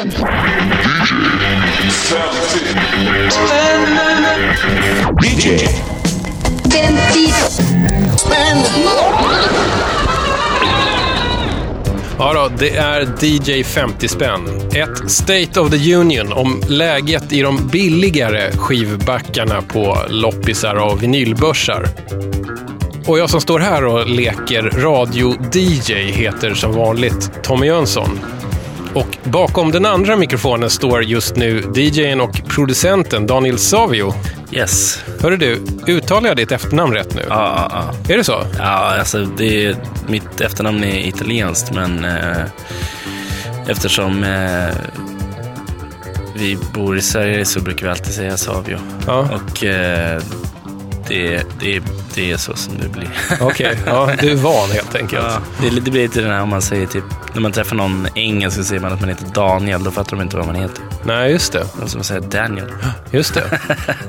DJ. Ja då, det är DJ 50 spänn. Ett State of the Union om läget i de billigare skivbackarna på loppisar och vinylbörsar. Och jag som står här och leker radio-DJ heter som vanligt Tommy Jönsson. Och bakom den andra mikrofonen står just nu DJn och producenten Daniel Savio. Yes. Hörru du, uttalar jag ditt efternamn rätt nu? Ja, ja, ja. Är det så? ja alltså det är, mitt efternamn är italienskt, men eh, eftersom eh, vi bor i Sverige så brukar vi alltid säga Savio. Och eh, det, det, det är så som det blir. Okej, ja, du är van helt enkelt. Ja, det, det blir lite den här om man säger typ, när man träffar någon engelsk och säger man att man heter Daniel, då fattar de inte vad man heter. Nej, just det. Och som man säger Daniel. Just det.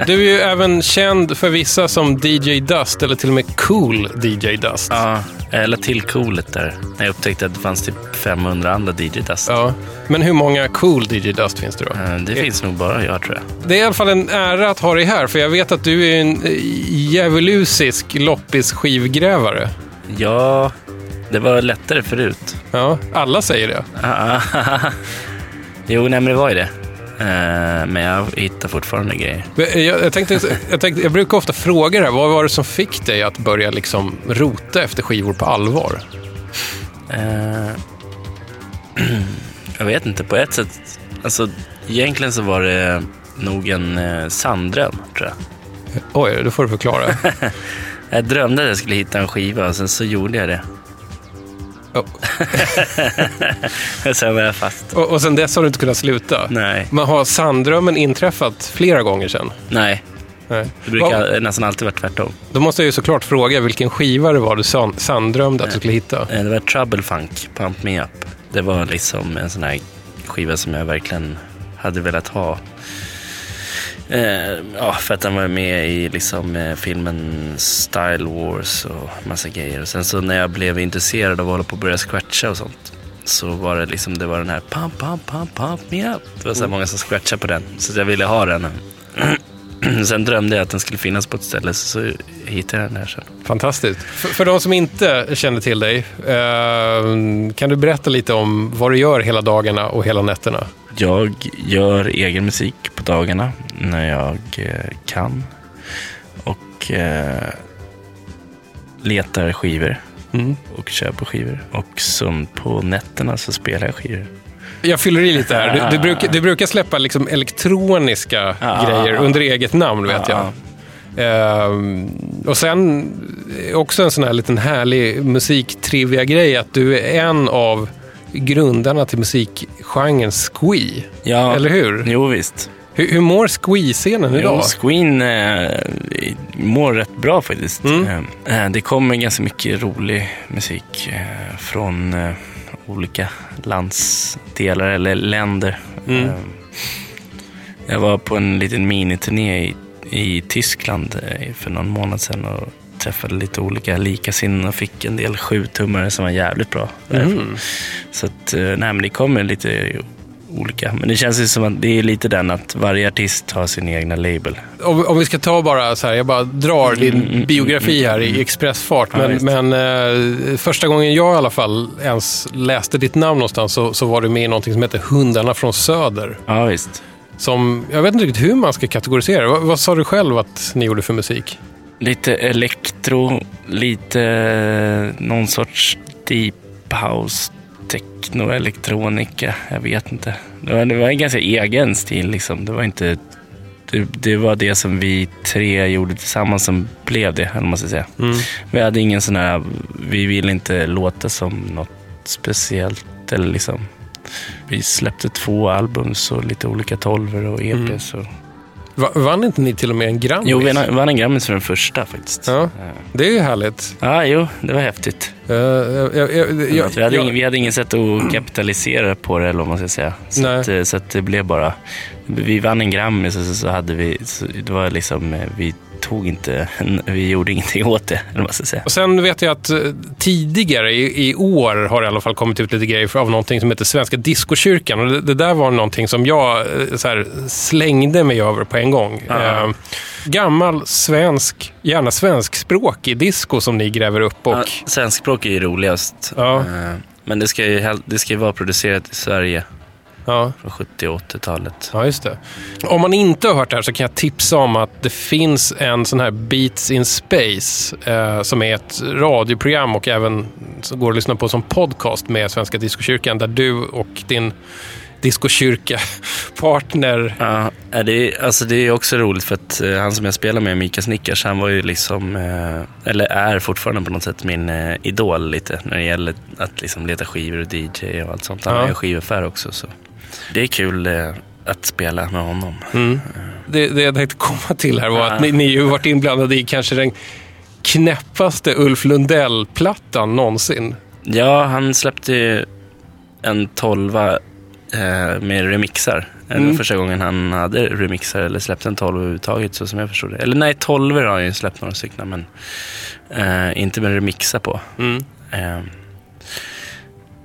Du är ju även känd för vissa som DJ Dust, eller till och med Cool DJ Dust. Ja, jag la till coolet där. När jag upptäckte att det fanns typ 500 andra DJ-dust. Ja. Men hur många Cool DJ Dust finns det då? Eh, Det finns nog bara jag tror jag. Det är i alla fall en ära att ha dig här, för jag vet att du är en eh, djävulusisk loppis skivgrävare. Ja, det var lättare förut. Ja, alla säger det. jo, nej men det var ju det. Eh, Men jag hittar fortfarande grejer. Jag, jag, tänkte, jag, tänkte, jag brukar ofta fråga det här, vad var det som fick dig att börja liksom rota efter skivor på allvar? Jag vet inte, på ett sätt. Alltså, egentligen så var det nog en eh, sanddröm, tror jag. Oj, då får du förklara. Jag drömde att jag skulle hitta en skiva och sen så gjorde jag det. Oh. sen var jag fast. Och, och sen dess har du inte kunnat sluta? Nej. Men har sanddrömmen inträffat flera gånger sen? Nej, Nej. det brukar Vad- nästan alltid vara tvärtom. Då måste jag ju såklart fråga vilken skiva det var du san- sanddrömde att du skulle hitta. Eh, Det var Trouble Funk, Pump Me Up. Det var liksom en sån här skiva som jag verkligen hade velat ha. Eh, ja, för att den var med i liksom, eh, filmen Style Wars och massa grejer. Och sen så när jag blev intresserad av att hålla på och börja scratcha och sånt så var det liksom, det var den här pump, pump, pump, pump me up. Det var så här många som scratchade på den, så jag ville ha den. sen drömde jag att den skulle finnas på ett ställe, så, så hittade jag den här sen. Fantastiskt. För, för de som inte känner till dig, eh, kan du berätta lite om vad du gör hela dagarna och hela nätterna? Jag gör egen musik på dagarna när jag eh, kan. Och eh, letar skivor Mm. och köper skivor. Och som på nätterna så spelar jag skivor. Jag fyller i lite här. Du, du, brukar, du brukar släppa liksom elektroniska Ja. grejer under eget namn, vet jag. Ehm, och sen också en sån här liten härlig musiktrivia-grej att du är en av grundarna till musikgenren squee. Ja, Eller hur? Jo, visst. Hur, hur mår squee-scenen Jo, idag? Squeen eh, mår rätt bra faktiskt. Mm. Eh, det kommer ganska mycket rolig musik eh, från eh, olika landsdelar eller länder. Mm. Eh, jag var på en liten miniturné i, i Tyskland eh, för någon månad sedan och träffade lite olika likasinnade och fick en del sjutummare som var jävligt bra. Mm. Så att, eh, nej men det kommer lite olika. Men det känns ju som att det är lite den att varje artist har sin egna label. Om, om vi ska ta bara så här, jag bara drar din Mm, mm, biografi mm, här mm. i expressfart. Ja, Men, men eh, första gången jag i alla fall ens läste ditt namn någonstans så, så var du med i någonting som heter Hundarna från Söder. Ja visst. Som, jag vet inte riktigt hur man ska kategorisera. Vad, vad sa du själv att ni gjorde för musik? Lite elektro, lite eh, någon sorts deep house, techno, elektronika. Jag vet inte. Det var, det var en ganska egen stil liksom. Det var inte... Det, det var det som vi tre gjorde tillsammans som blev det, eller man ska säga. Mm. Vi hade ingen sån här... Vi ville inte låta som något speciellt eller liksom... Vi släppte två album och lite olika tolvor och EPs. Och, Va, vann inte ni till och med en Grammis? jo, vi vann en Grammis för den första faktiskt. Ja, det är ju härligt. Ja, jo, det var häftigt. Eh, jag- jag- jag- vi, hade ingen, vi hade ingen sätt att kapitalisera på det, eller vad man ska säga. Så, att, eh, så att det blev bara... Vi vann en Grammis och så, så hade vi... Så det var liksom... eh, Vi tog inte, vi gjorde ingenting åt det. Eller vad ska säga. Och sen vet jag att eh, tidigare i, i år har det i alla fall kommit ut lite grejer av någonting som heter Svenska Diskokyrkan. Och det, det där var någonting som jag eh, så här, slängde mig över på en gång. Ja. Eh, gammal svensk, gärna svenskspråkig disco som ni gräver upp. Och, Ja, svenskspråk är ju roligast. Ja. Eh, Men det ska, ju, det ska ju vara producerat i Sverige ja. från 70 och 80-talet. Ja, just det. Om man inte har hört det här så kan jag tipsa om att det finns en sån här Beats in Space eh, som är ett radioprogram och även så går att lyssna på som podcast med Svenska Diskokyrkan där du och din diskokyrka-partner Ja, är det, är- alltså det är också roligt för att eh, han som jag spelar med, Mika Snickars, han var ju liksom, eh, eller är fortfarande på något sätt min eh, idol lite när det gäller att liksom leta skivor och DJ och allt sånt. Han Ja. ju skivaffär också. Så. Det är kul eh, att spela med honom. Det, det jag tänkte komma till här var att ni, ni ju varit inblandade i kanske den knäppaste Ulf Lundell-plattan någonsin. Ja, han släppte ju en tolva eh, med remixar. Det var Mm. första gången han hade remixar eller släppte en tolva överhuvudtaget så som jag förstod det. Eller nej, tolvor har han ju släppt några stycken men eh, inte med remixar på. Mm. Eh,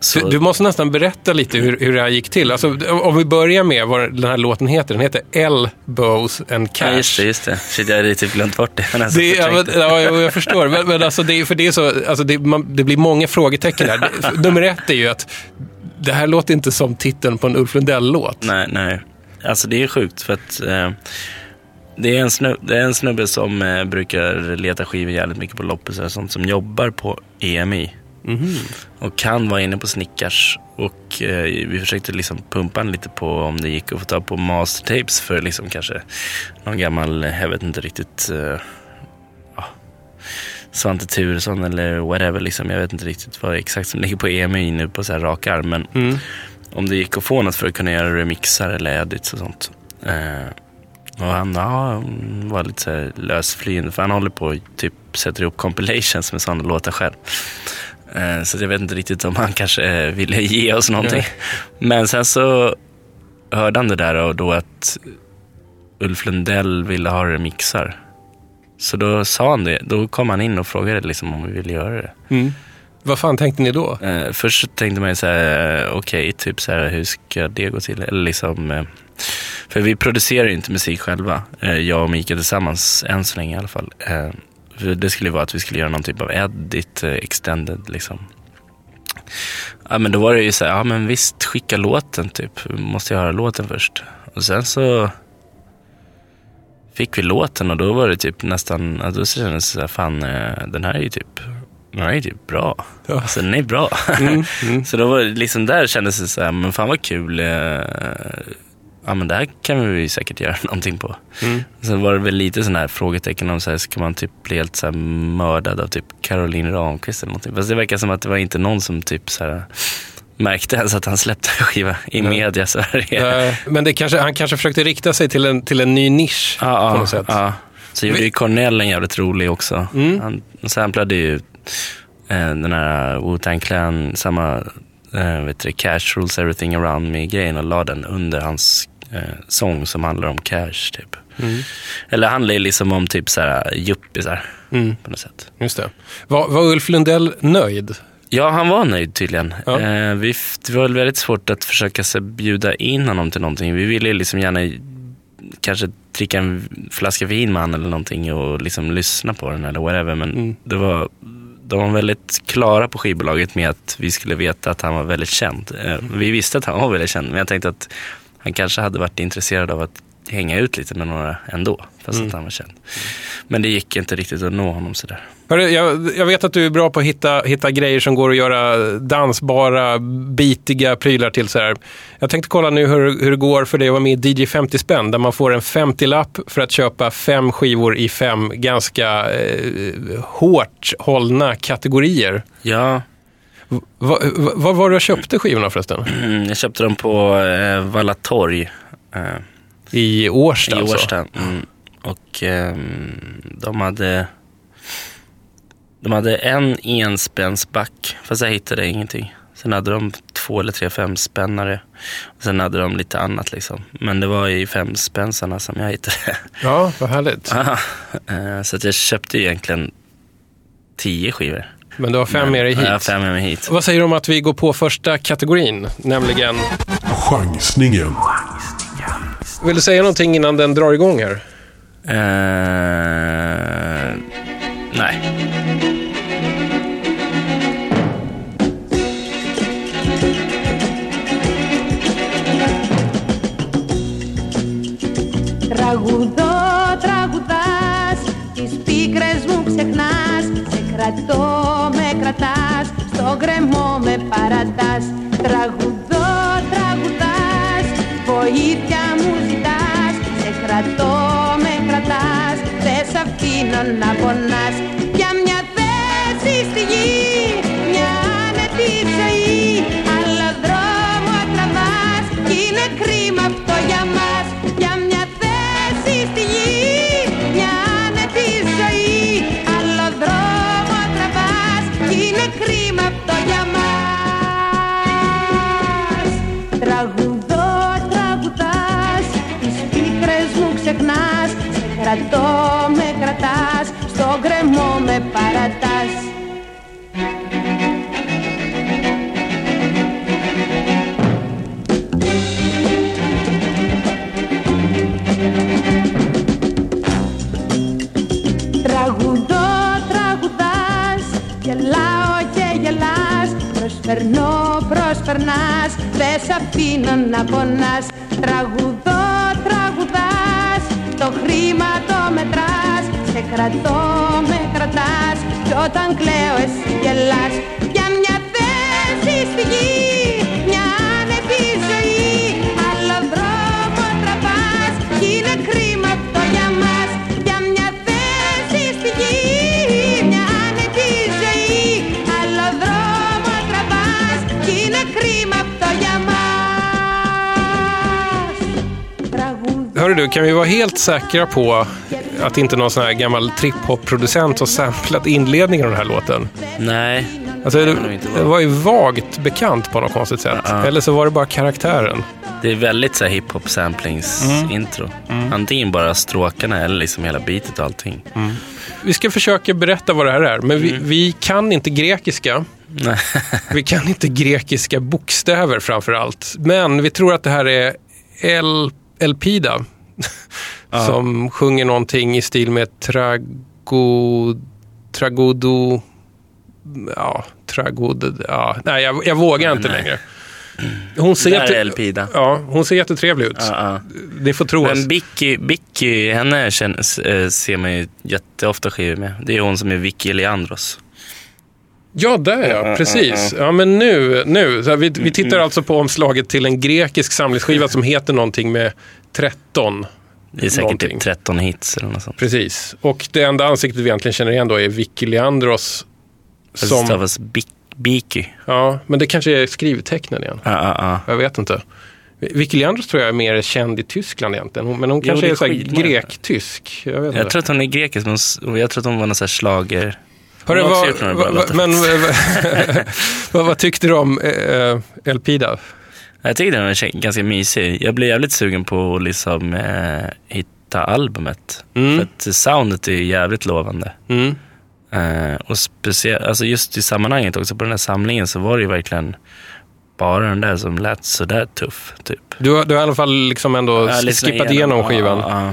så, Du, du måste nästan berätta lite hur, hur det här gick till. Alltså, om vi börjar med vad den här låten heter. Den heter Elbows and ja, just det, Cash. just det. Shit, jag hade typ glömt bort det. Nästan Det, ja, men, ja, jag förstår. Men, men alltså, det, för det, är så, alltså det, man, det blir många frågetecken här. Nummer ett är ju att det här låter inte som titeln på en Ulf Lundell-låt. Nej, nej. Alltså det är sjukt för att eh, det, är en snubbe, det är en snubbe som eh, brukar leta skivor jävligt mycket på loppisar och sånt som jobbar på EMI. Och han var inne på Snickars och eh, vi försökte liksom pumpa han lite på om det gick att få tag på mastertapes för liksom kanske någon gammal, jag vet inte riktigt, eh, ja, Svante Turesson eller whatever liksom. Jag vet inte riktigt vad exakt som ligger på EMI nu på så här rak arm. Men Mm. om det gick att få något för att kunna göra remixar eller edits och sånt. Eh, och han ja, mm, var lite så lösflyende för han håller på typ sätter ihop compilations med sådana låtar själv. Eh, så jag vet inte riktigt om han kanske eh, ville ge oss någonting. Men sen så hörde han det där och då att Ulf Lundell ville ha remixar. Så då sa han det. Då kom han in och frågade liksom om vi ville göra det. Mm. Vad fan tänkte ni då? Eh, först tänkte man ju så här, okej, typ så här, hur ska det gå till? Eller liksom, eh, för vi producerar ju inte musik själva, eh, jag och Mika tillsammans, än så länge i alla fall. Eh, för det skulle vara att vi skulle göra någon typ av edit, eh, extended liksom. Ja men då var det ju så här, ja men visst, skicka låten typ. Måste ju höra låten först. Och sen så fick vi låten och då var det typ nästan, då kändes det så här, fan eh, den här är ju typ, den här är ju typ bra. Ja. Alltså den är bra. Mm, mm. Så då var det liksom där kändes det så här, men fan vad kul. Ja men det här kan vi säkert göra någonting på. Mm. Sen var det väl lite sån här frågetecken om så här, ska man typ bli helt så mördad av typ Caroline Ramqvist eller någonting. Fast det verkar som att det var inte någon som typ så här märkte ens att han släppte en skiva i Nej. media Sverige. Men det kanske, han kanske försökte rikta sig till en, till en ny nisch Ja, på ja, något sätt. ja. Så gjorde ju Cornell en jävligt rolig också. Mm. Han samplade ju eh, den här Wu-Tang Clan, samma eh, vet du, Cash Rules Everything Around Me-grejen och la den under hans eh, sång som handlar om cash typ. Mm. Eller handlar ju liksom om typ såhär yuppisar Mm. på något sätt. Just det. Var, var Ulf Lundell nöjd? Ja, han var nöjd tydligen. Ja. Eh, vi, det var väl väldigt svårt att försöka så, bjuda in honom till någonting. Vi ville liksom gärna kanske dricka en flaska vin med honom eller någonting och liksom lyssna på den eller whatever. Men Mm. det var, de var väldigt klara på skivbolaget med att vi skulle veta att han var väldigt känd. Eh, vi visste att han var väldigt känd, men jag tänkte att han kanske hade varit intresserad av att hänga ut lite med några ändå, fast Mm. att han var känd. Men det gick inte riktigt att nå honom sådär. Hörru, jag, jag vet att du är bra på att hitta, hitta grejer som går att göra dansbara, bitiga prylar till. Så här. Jag tänkte kolla nu hur, hur det går för dig att vara med i DJ 50 spänn, där man får en 50-lapp för att köpa fem skivor i fem ganska eh, hårt hållna kategorier. Ja, Va- va- Vad var det du köpte skivorna förresten? Mm, jag köpte dem på eh, Valla Torg eh, I Årsta i alltså? Årsta. Mm. Och ehm, de hade de hade en enspänsback, fast jag hittade ingenting. Sen hade de två eller tre femspännare. Och sen hade de lite annat liksom. Men det var i femspänsarna som jag hittade. Ja, vad härligt. Aha. Eh, Så jag köpte egentligen tio skivor. Men du har fem med dig hit. Ja, Jag har fem med mig hit. Vad säger du om att vi går på första kategorin, nämligen... Chansningen. Vill du säga någonting innan den drar igång här? Eh, nej. Τραγουδώ, τραγουδάς Τις πίκρες μου ξεχνάς Σε κρατώ, με κρατάς Στο γκρεμό με παρατάς. Τραγουδώ, τραγουδάς. Βοήθεια μου ζητάς. Σε κρατώ, με κρατάς. Δεν σ' αφήνω να πονάς helt säkra på att inte någon sån här gammal trip-hop-producent har samplat inledningen av den här låten? Nej. Alltså, det, det var ju vagt bekant på något konstigt sätt. Ja. Eller så var det bara karaktären. Det är väldigt så här hiphop samplings intro. Antingen bara stråkarna eller liksom hela beatet och allting. Vi ska försöka berätta vad det här är, men vi, vi kan inte grekiska. Vi kan inte grekiska bokstäver framför allt. Men vi tror att det här är El, Elpida. Som sjunger någonting i stil med trago, tragodo... Ja, tragod... Ja, nej, jag, jag vågar inte nej. längre. Hon ser, jätte, Elpida. ja, hon ser jättetrevlig ut. Ja, ja. Ni får tro. Men Bicky, Bicky henne känns, eh, ser man ju jätteofta skivor med. Det är hon som är Vicky Leandros. Ja, där ja. Precis. Ja, men nu. nu. Så vi, vi tittar alltså på omslaget till en grekisk samlingsskiva som heter någonting med 13. Det är säkert Någonting. typ 13 hits eller något sånt. Precis. Och det enda ansiktet vi egentligen känner igen då är Vicky Leandros. Fast det Som, stavas Bicky. ja, men det kanske är skrivtecknen igen. Ja, ja, ja. Jag vet inte. Vicky Leandros tror jag är mer känd i Tyskland egentligen. Men hon Jo, kanske är är, grek-tysk. Jag vet Jag inte. tror att hon är grekisk, men jag tror att hon var någon sån här slager. Hörru, vad, vad, men vad, vad tyckte du om eh, Elpida? Jag tycker den kä- ganska mysig. Jag blev jävligt sugen på att liksom, eh, hitta albumet. Mm. För att soundet är jävligt lovande. Mm. Eh, och speciellt, alltså just i sammanhanget också på den här samlingen så var det ju verkligen bara den där som lät sådär tuff. Typ. Du, du har i alla fall liksom ändå skippat igenom skivan. Ja, ja.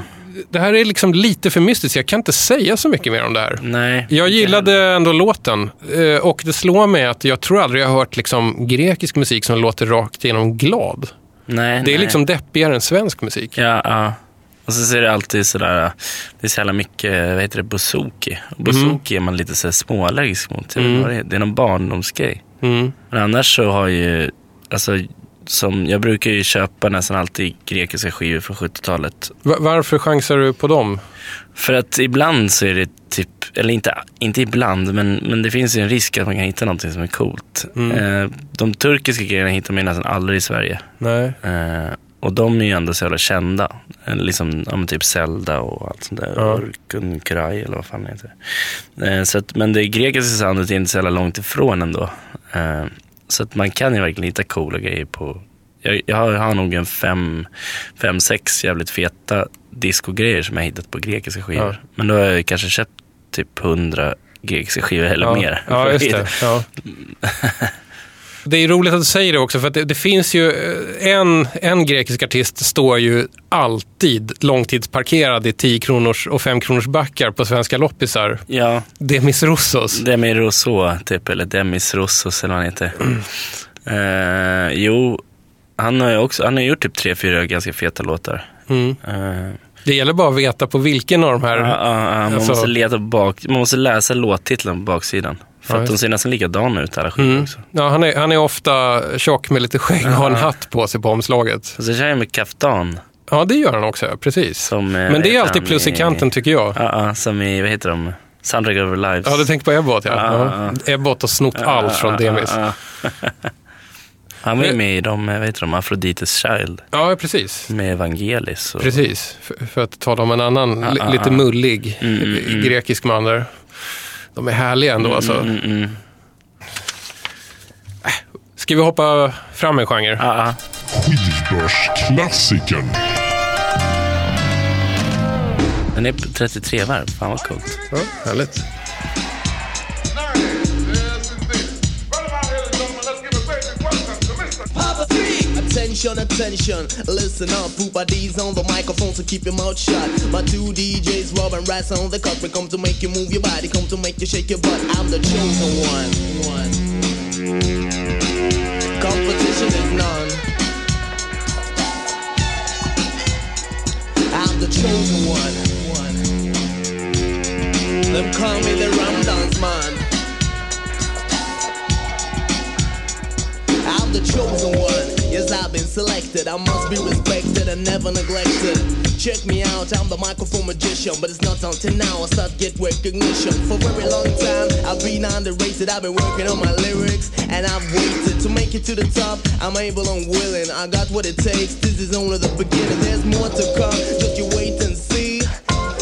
Det här är liksom lite för mystiskt. Jag kan inte säga så mycket mer om det här. Nej. Jag gillade ändå låten eh, och det slår mig att jag tror aldrig jag har hört liksom grekisk musik som låter rakt igenom glad. Nej, Det är nej. liksom deppigare än svensk musik. Ja, ja. Och så ser det alltid sådär, det är så jävla mycket, vad heter det, bouzouki. Och Bouzouki är man lite så småallergisk mot. Är. det är någon barndomsgrej. Mm. Men annars så har ju, alltså, som, jag brukar ju köpa nästan alltid grekiska skivor från 70-talet. Va- Varför chansar du på dem? För att ibland så är det typ, eller inte, inte ibland, men, men det finns ju en risk att man kan hitta någonting som är coolt. Eh, de turkiska grejerna hittar man ju nästan aldrig i Sverige. Nej. Eh, och de är ju ändå så jävla kända. Eh, Liksom, ja, men typ Zelda och allt sånt där. Ja. Orkun Kraj eller vad fan det heter. Eh, så att, men det grekiska soundet är inte så jävla långt ifrån ändå. Så att man kan ju verkligen hitta coola grejer på... Jag, jag, har, jag har nog en fem, fem, sex jävligt feta discogrejer som jag hittat på grekiska skivor. Ja. Men då har jag kanske köpt typ hundra grekiska skivor eller ja. mer. Ja, just det. Ja. Det är roligt att du säger det också, för det, det finns ju eh, en, en grekisk artist står ju alltid långtidsparkerad i 10 kronors och 5 kronors backar på svenska loppisar. Ja, Demis Roussos. Demi Rousseau typ, eller Demis Roussos eller vad han heter. Eh, jo, han har ju också, han har gjort typ tre, fyra ganska feta låtar. Mm. Eh, Det gäller bara att veta på vilken av de här... ja, ja, ja, man Alltså- måste leta bak, man måste läsa låttiteln på baksidan. För Ja, att de ser nästan likadana ut alla skivor Mm. också. Ja, han, är, han är ofta tjock med lite skägg och har en hatt på sig på omslaget. Och så kör jag med kaftan. Ja, det gör han också, precis. Som, eh, Men det är alltid han plus i kanten tycker jag. Ja, som i, vad heter de? Soundtrack of Lives. Ja, du tänker på Ebbot, ja. Ja, ja. Ebbot har snott allt från Demis. Han var ju med i de, vad heter de, Afrodites Child. Ja, precis. Med Evangelis. Och, Precis, för, för att tala om en annan li, lite mullig Mm, mm, mm. grekisk man där. De är härliga ändå alltså. Mm, mm. Ska vi hoppa fram en genre? Ja, ja. Skivbörsklassikern. Den är på 33 varv. Fan vad coolt. Ja, härligt. Attention, attention, listen up. Poopa D's on the microphone, so keep your mouth shut. My two DJs, Rob and Rats on the. We come to make you move your body, come to make you shake your butt. I'm the chosen one. one. Competition is none. I'm the chosen one. one. Them call me the Ram Dance Man. I'm the chosen one. I've been selected. I must be respected and never neglected. Check me out, I'm the microphone magician. But it's not until now I start get recognition. For a very long time, I've been underrated. I've been working on my lyrics and I've waited to make it to the top. I'm able and willing. I got what it takes. This is only the beginning. There's more to come. Just you wait and see.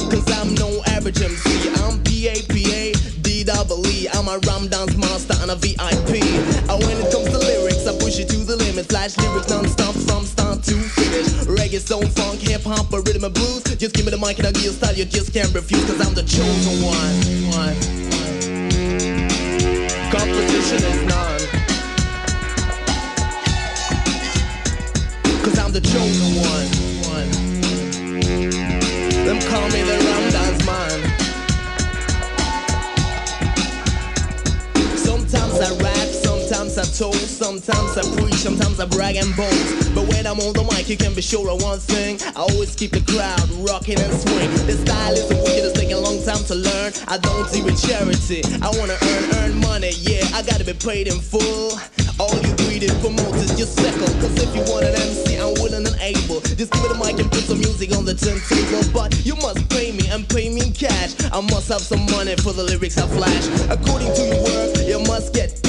Cause I'm no average MC. I'm P-A-P-A, D-double-E. I'm a Ram Dance master and a VIP. And oh, when it comes to to. Flash lyrics non-stop from start to finish. Reggae, soul, funk, hip-hop, or rhythm and blues. Just give me the mic and I'll give you style you just can't refuse. Cause I'm the chosen one. one. Competition is none. Cause I'm the chosen one. Them call me the Ram Man. Sometimes I rap, sometimes I toast, sometimes I preach, sometimes I brag and boast. But when I'm on the mic, you can be sure of one thing. I always keep the crowd rocking and swing. The style is a wicked, it's taking a long time to learn. I don't do it charity. I wanna earn, earn money, yeah. I gotta be paid in full. All you greedy promoters just settle. Cause if you want an MC, I'm willing and able. Just give me the mic and put some music on the turntable. But you must pay me and pay me in cash. I must have some money for the lyrics I flash. According to your work, you must get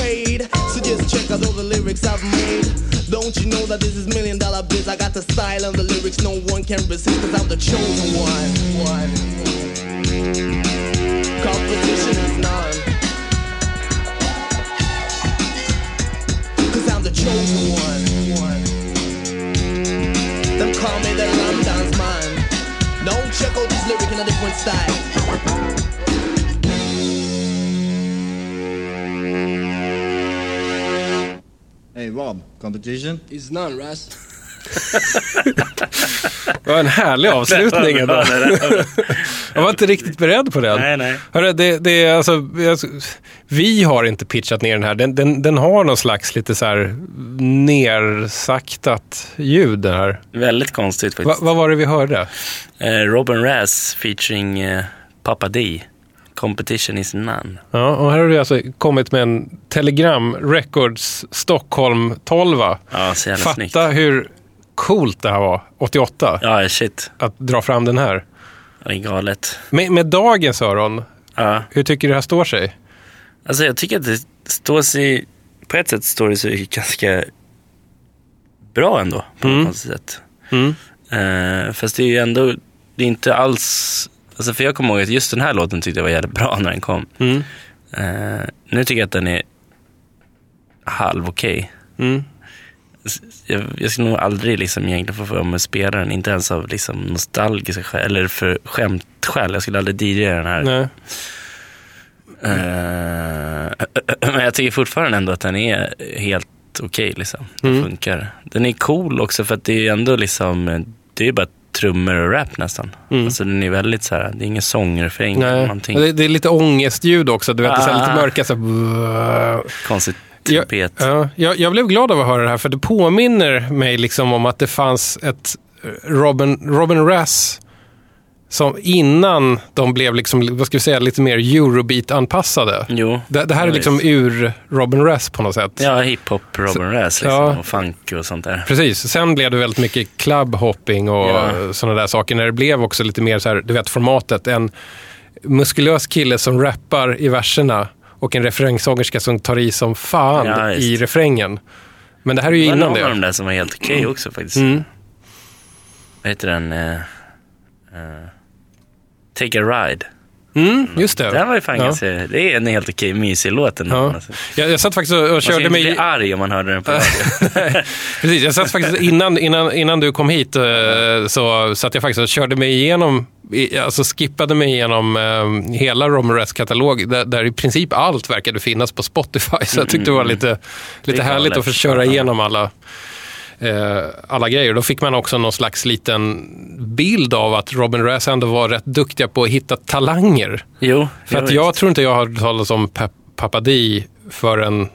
check out all the lyrics I've made. Don't you know that this is million dollar biz? I got the style and the lyrics no one can resist. Cause I'm the chosen one. one. Competition is none. Cause I'm the chosen one. one. Them call me the Dance Man. Don't check out this lyric in a different style. Hey Rob, competition? It's none, Russ. Det var en härlig avslutning ändå. Jag var inte riktigt beredd på den. Nej, nej. Hörru, det, det är alltså, vi har inte pitchat ner den här. Den, den, den har någon slags lite så här nersaktat ljud den här. Väldigt konstigt Va, faktiskt. vad var det vi hörde? Eh, Robin Razz featuring eh, Papa D. Competition is none. Ja, och här har du alltså kommit med en Telegram Records Stockholm 12. Ja, så jävla Fatta snyggt. hur coolt det här var 88. Ja, shit. Att dra fram den här. Det är galet. Med, med dagens öron, Ja. hur tycker du det här står sig? Alltså jag tycker att det står sig, på ett sätt står det sig ganska bra ändå. På Mm. något sätt. Mm. Eh, fast det är ju ändå, det är inte alls, alltså för jag kommer ihåg att just den här låten tyckte jag var jävligt bra när den kom. Mm. Eh, nu tycker jag att den är halv okej. Mm. Jag, jag skulle nog aldrig liksom egentligen få för mig att spela den, inte ens av liksom nostalgiska skäl, eller för skämtskäl. Jag skulle aldrig DJa den här. Nej. Eh, men jag tycker fortfarande ändå att den är helt okej. liksom. Den Mm. funkar. Den är cool också för att det är ändå liksom, det är bara trummor och rap nästan. Mm. Alltså den är väldigt så här, det är ingen sångrefräng. Det, det är lite ångestljud också. Du vet, det är lite Ah. mörka så här, Konstigt Ja, trumpet. Ja, jag, jag blev glad av att höra det här för det påminner mig liksom om att det fanns ett eh, Robin, Robin Rass som innan de blev liksom, vad ska vi säga, lite mer Eurobeat-anpassade. Jo. Det, det här är liksom visst. ur Robin Rass på något sätt. Ja, hiphop, Robin Rass liksom, ja. och funk och sånt där. Precis. Sen blev det väldigt mycket clubhopping och Ja. sådana där saker. När det blev också lite mer så här, du vet formatet. En muskulös kille som rappar i verserna och en refrängsångerska som tar i som fan Ja, i refrängen. Men det här är ju Det var innan någon av det. de där som var helt okej också faktiskt. Mm. Vad heter den? Eh, Take a ride. Mm, just det. Den var ju fan ja. ganska, det är en helt okej mysig låt ändå. Ja. Alltså. Jag, jag satt faktiskt och, och Man ska körde inte mig... bli arg om man hörde den på radio. Precis, jag satt faktiskt innan, innan, innan du kom hit eh, så satt jag faktiskt och körde mig igenom, alltså skippade mig igenom eh, hela Romerets katalog där, där i princip allt verkade finnas på Spotify. Så jag tyckte det var lite, lite är härligt att få köra igenom alla, alla grejer. Då fick man också någon slags liten bild av att Robin Rass ändå var rätt duktiga på att hitta talanger. Jo, För att jag tror inte jag har hört talas om Pep Papadi förrän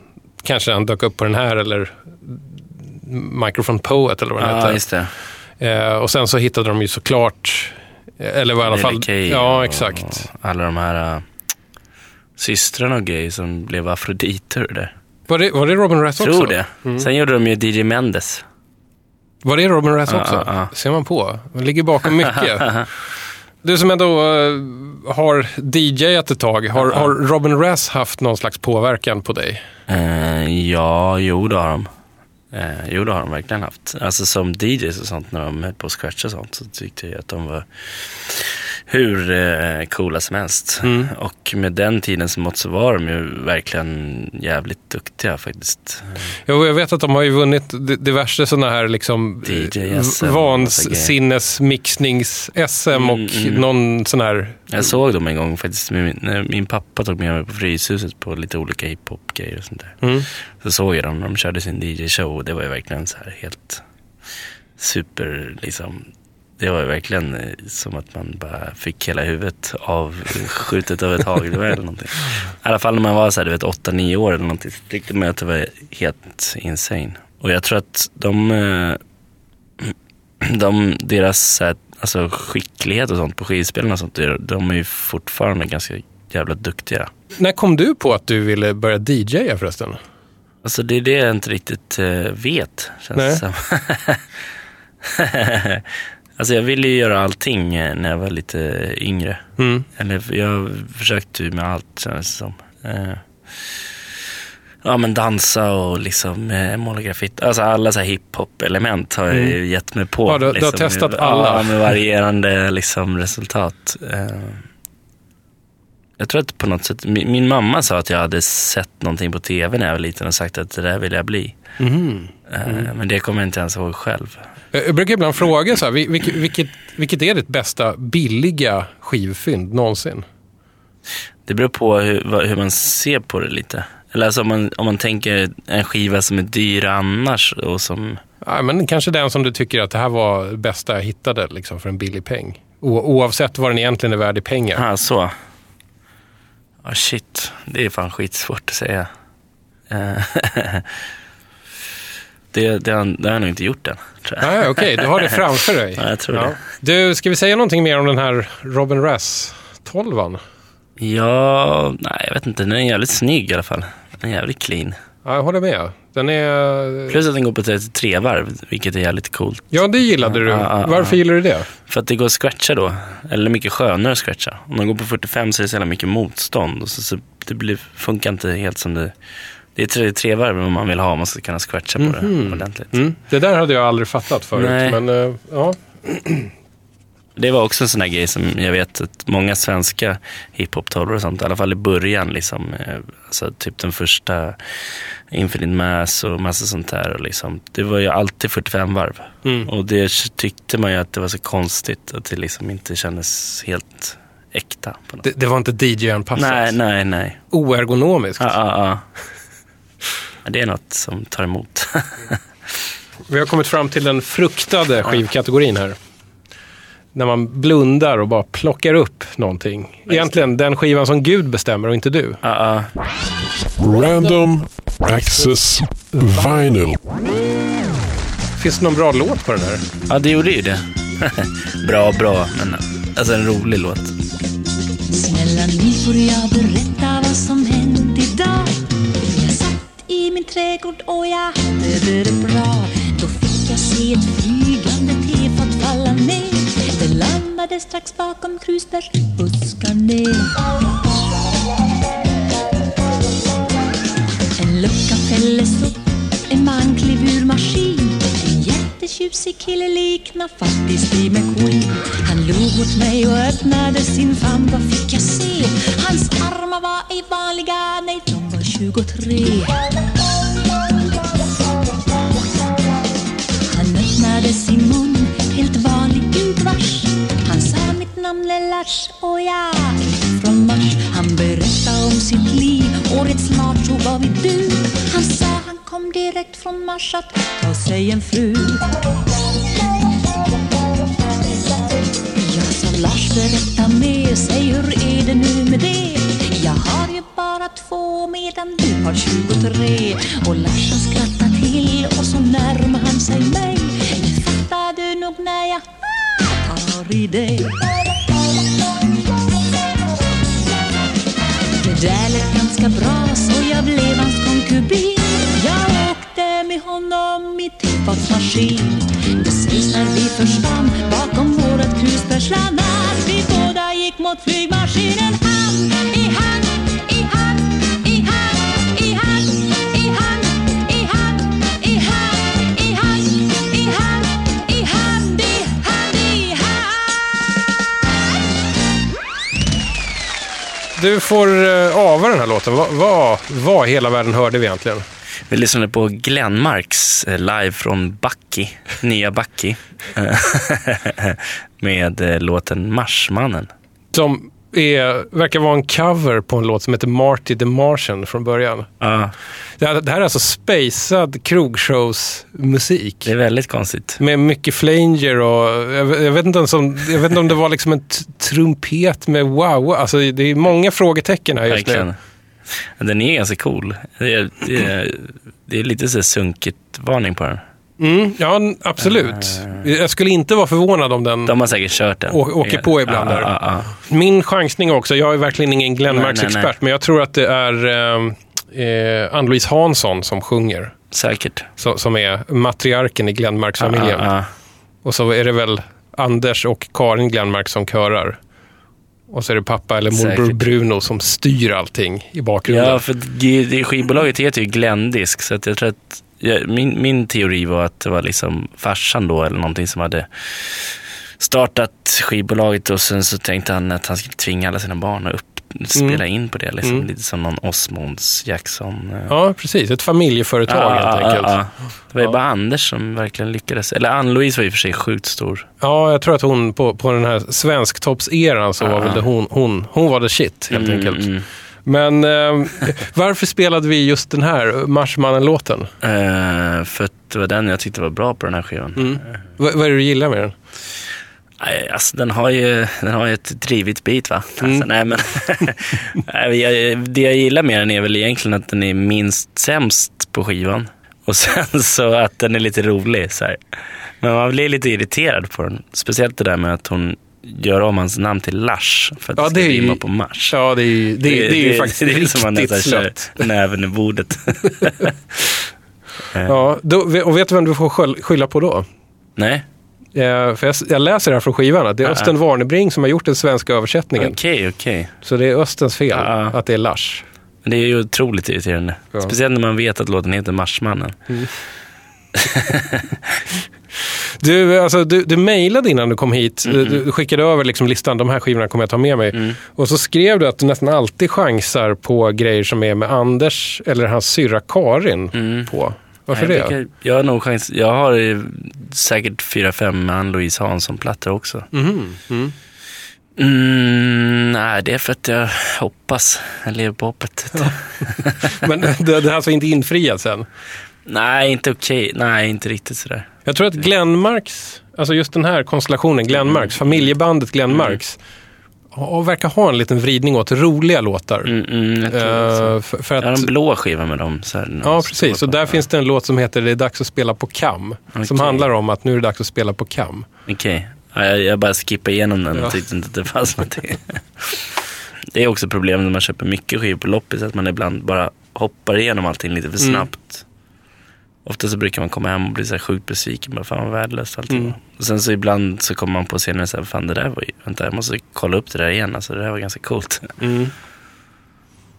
kanske han dök upp på den här eller Microphone Poet eller vad den Ja, det. Eh, och sen så hittade de ju såklart, eh, eller var i alla fall... Ja, exakt. Alla de här uh, systrarna och grejer som blev afroditer där. Var det, var det Robin Rass också? Tror det. Sen gjorde de ju DJ Mendes. Var det Robin Rass också? ja, ja. Ser man på. Man ligger bakom mycket. du som ändå eh, har DJat ett tag, har, har Robin Rass haft någon slags påverkan på dig? Eh, ja, jo det har de. Eh, jo det har de verkligen haft. Alltså som DJs och sånt när de höll på att scratcha och sånt så tyckte jag att de var hur eh, coola som helst. Mm. Och med den tiden som mått så var de ju verkligen jävligt duktiga faktiskt. Jo, jag vet att de har ju vunnit di- diverse sådana här liksom DJ-SM och vansinnesmixnings-SM Mm, och mm. någon sån här... Jag såg dem en gång faktiskt. Min, min pappa tog med mig på Fryshuset på lite olika hiphop-grejer och sånt där. Mm. Så såg jag dem när de körde sin DJ-show och det var ju verkligen så här helt super liksom. Det var ju verkligen eh, som att man bara fick hela huvudet avskjutet av ett hagelgevär eller någonting. I alla fall när man var så här, du vet 8-9 år eller någonting så tyckte man att det var helt insane. Och jag tror att de, eh, de deras så här, alltså, skicklighet och sånt på skivspelarna och sånt, de är ju fortfarande ganska jävla duktiga. När kom du på att du ville börja DJa förresten? Alltså det är det jag inte riktigt eh, vet, känns Nej. som. alltså jag ville ju göra allting eh, när jag var lite yngre. Mm. Eller jag försökte ju med allt kändes det som. Eh, ja men dansa och liksom eh, måla graffiti. Alltså alla så här hiphop-element har jag ju gett mig på. Mm. Ja, du- du har liksom, testat alla. Ja, med varierande liksom, resultat. Eh, jag tror att på något sätt, min, min mamma sa att jag hade sett någonting på tv när jag var liten och sagt att det där vill jag bli. Mhm. Eh, Men det kommer jag inte ens ihåg själv. Jag jag brukar ibland fråga så här, vil- vilket, vilket, vilket är ditt bästa billiga skivfynd någonsin? Det beror på hur, hur man ser på det lite. Eller alltså om man, om man tänker en skiva som är dyr annars och som... Ja, men kanske den som du tycker att det här var bästa jag hittade liksom, för en billig peng. O, oavsett vad den egentligen är värd i pengar. Ja, så. Ja, shit. Det är fan skitsvårt att säga. Det, det, har, det har jag nog inte gjort än, tror jag. Nej, okej, du har det framför dig. Ja, jag tror det. Du, ska vi säga någonting mer om den här Robin Rass 12 Ja, nej jag vet inte. Den är jävligt snygg i alla fall. Den är jävligt clean. Ja, jag håller med. Den är... Plus att den går på 33 varv, vilket är jävligt coolt. Ja, det gillade du. Ja, ja, ja. Varför gillar du det? För att det går att scratcha då. Eller mycket skönare att scratcha. Om man går på 45 så är det så jävla mycket motstånd. Och så, så det blir, funkar inte helt som det... Det är 33 varv om man vill ha om man ska kunna scratcha på det ordentligt. Mm. Det där hade jag aldrig fattat förut. Nej. Men, eh, ja. Det var också en sån här grej som jag vet att många svenska hiphop-tavlor och sånt, i alla fall i början, liksom, eh, alltså typ den första Infinite Mass och massa sånt där. Och liksom, det var ju alltid 45 varv. Mm. Och det tyckte man ju att det var så konstigt att det liksom inte kändes helt äkta. Det, det var inte DJ-anpassat. Nej, nej, nej. Oergonomiskt. Ja, ja, ja. Det är något som tar emot. Vi har kommit fram till den fruktade skivkategorin här. När man blundar och bara plockar upp någonting. Egentligen den skivan som Gud bestämmer och inte du. Ja, ja. Random Access Vinyl. Finns det någon bra låt på den här? ja, det gjorde ju det. bra, bra, men alltså en rolig låt. Snälla ni får jag berätta vad som min trädgård och jag hade det bra. Då fick jag se ett flygande tefat falla ner. Det landade strax bakom krusbärsbuskarna En lucka fälldes upp, en man klev ur maskin. En jättetjusig kille liknar faktiskt i McQueen Han log åt mig och öppnade sin famn, vad fick jag se? Hans armar var ej vanliga, nej de var 23 mitt Lars och jag från Mars Han berättade om sitt liv, och rätt snart så var vi du. Han sa han kom direkt från Mars att ta sig en fru. Jag sa Lars berätta mer, säg hur är det nu med det? Jag har ju bara två medan du har 23 Och Lars han skrattade till och så närmar han sig mig. Det fattar du nog när jag tar i dig. Det där lät ganska bra så jag blev hans konkubin Jag åkte med honom i tillfartsmaskin. Precis när vi försvann bakom vårat krusbärsland Att vi båda gick mot flygmaskinen Du får uh, ava den här låten. Vad vad vad hela världen hörde vi egentligen? Vi lyssnade på Glenmarks eh, live från Bucky, nya Bucky. Eh, med eh, låten Marsmannen. Som är, verkar vara en cover på en låt som heter Marty the Martian från början. Ja, Det här, det här är alltså spacad krogshows-musik. det är väldigt konstigt. Med mycket flanger och jag, jag, vet inte ens om, jag vet inte om det var liksom en trumpet med wow. Alltså det är många frågetecken här just Verkligen. nu. Den är ganska cool. Det är, det är, det är lite så här sunkigt-varning på den. Mm, ja, absolut. Jag skulle inte vara förvånad om den De har säkert kört den. Å- åker på ibland ja, där. ja, ja. Min chansning också, jag är verkligen ingen Glenmarks-expert, men jag tror att det är eh, eh, Ann-Louise Hansson som sjunger. Säkert. Så, som är matriarken i Glenmarks-familjen. Och så är det väl Anders och Karin Glenmark som körar. Och så är det pappa eller morbror Säkert. Bruno som styr allting i bakgrunden. Ja, för skivbolaget heter ju Glendisk, så jag tror att min, min teori var att det var liksom farsan då, eller någonting som hade startat skivbolaget och sen så tänkte han att han skulle tvinga alla sina barn att upp, spela Mm. in på det. Liksom. Mm. Lite som någon Osmonds Jackson. eh. Ja, precis. Ett familjeföretag helt ja, enkelt. ja, Ja, ja. Det var ju Ja. bara Anders som verkligen lyckades. Eller Ann-Louise var i och för sig sjukt stor. jag tror att hon på, på den här svensktoppseran så var Ja. väl det hon, hon, hon var the shit helt Mm, enkelt. Mm. Men eh, varför spelade vi just den här Marsmannen-låten? Eh, för att det var den jag tyckte var bra på den här skivan. Mm. Vad vad är det du gillar med den? Nej, Alltså, den, har ju, den har ju ett drivigt beat va? Mm. Alltså, nej, men, Nej, jag, det jag gillar med den är väl egentligen att den är minst sämst på skivan. Och sen så att den är lite rolig. Så här. Men man blir lite irriterad på den. Speciellt det där med att hon gör om hans namn till Lars. För att Ja, det ska det rimma på Mars. Ja, det är ju, det, det, är ju faktiskt det är som man riktigt kör näven i bordet. Ja, då, och vet du vem du får skyll- skylla på då? Nej, Eh, för jag, jag läser här från skivan att det är Ja. Östen Warnerbring som har gjort den svenska översättningen. okej, okej. Så det är Östens fel Ja. att det är Lars. Men det är ju otroligt irriterande. Ja. Speciellt när man vet att låten heter Marsmannen. Du, alltså, du, du mejlade innan du kom hit. Mm, Du, du skickade över liksom listan, de här skivorna kommer jag ta med mig. Och så skrev du att du nästan alltid chansar på grejer som är med Anders eller hans syrra Karin på. Varför jag, det? brukar- jag har nog chans. Jag har säkert fyra, fem Ann-Louise Hansson-plattor också. Mhm, mm. Mm, nej, det är för att jag hoppas. Jag lever på hoppet. Men det, det har alltså inte infriats än? Nej, inte okej. Nej, inte riktigt sådär. Jag tror att Glenmarks, alltså just den här konstellationen, Glenmarks, familjebandet Glenmarks, har- verkar ha en liten vridning åt roliga låtar. Mm, mm, jag så. för, för Jag har att, en blå skiva med dem. Så här, ja, precis. Och där finns det en låt som heter Det är dags att spela på kam. Som Okej. handlar om att nu är det dags att spela på kam. Okej. Ja, jag, jag bara skippade igenom den Ja. och tyckte inte att det fanns någonting. Det är också problem när man köper mycket skivor på loppis, att man ibland bara hoppar igenom allting lite för Mm. Ofta så brukar man komma hem och bli så här sjukt besviken. Bara, fan vad värdelöst allting Mm. Och sen så ibland så kommer man på scenen så här, fan det där var ju, vänta jag måste kolla upp det där igen. Alltså det där var ganska coolt.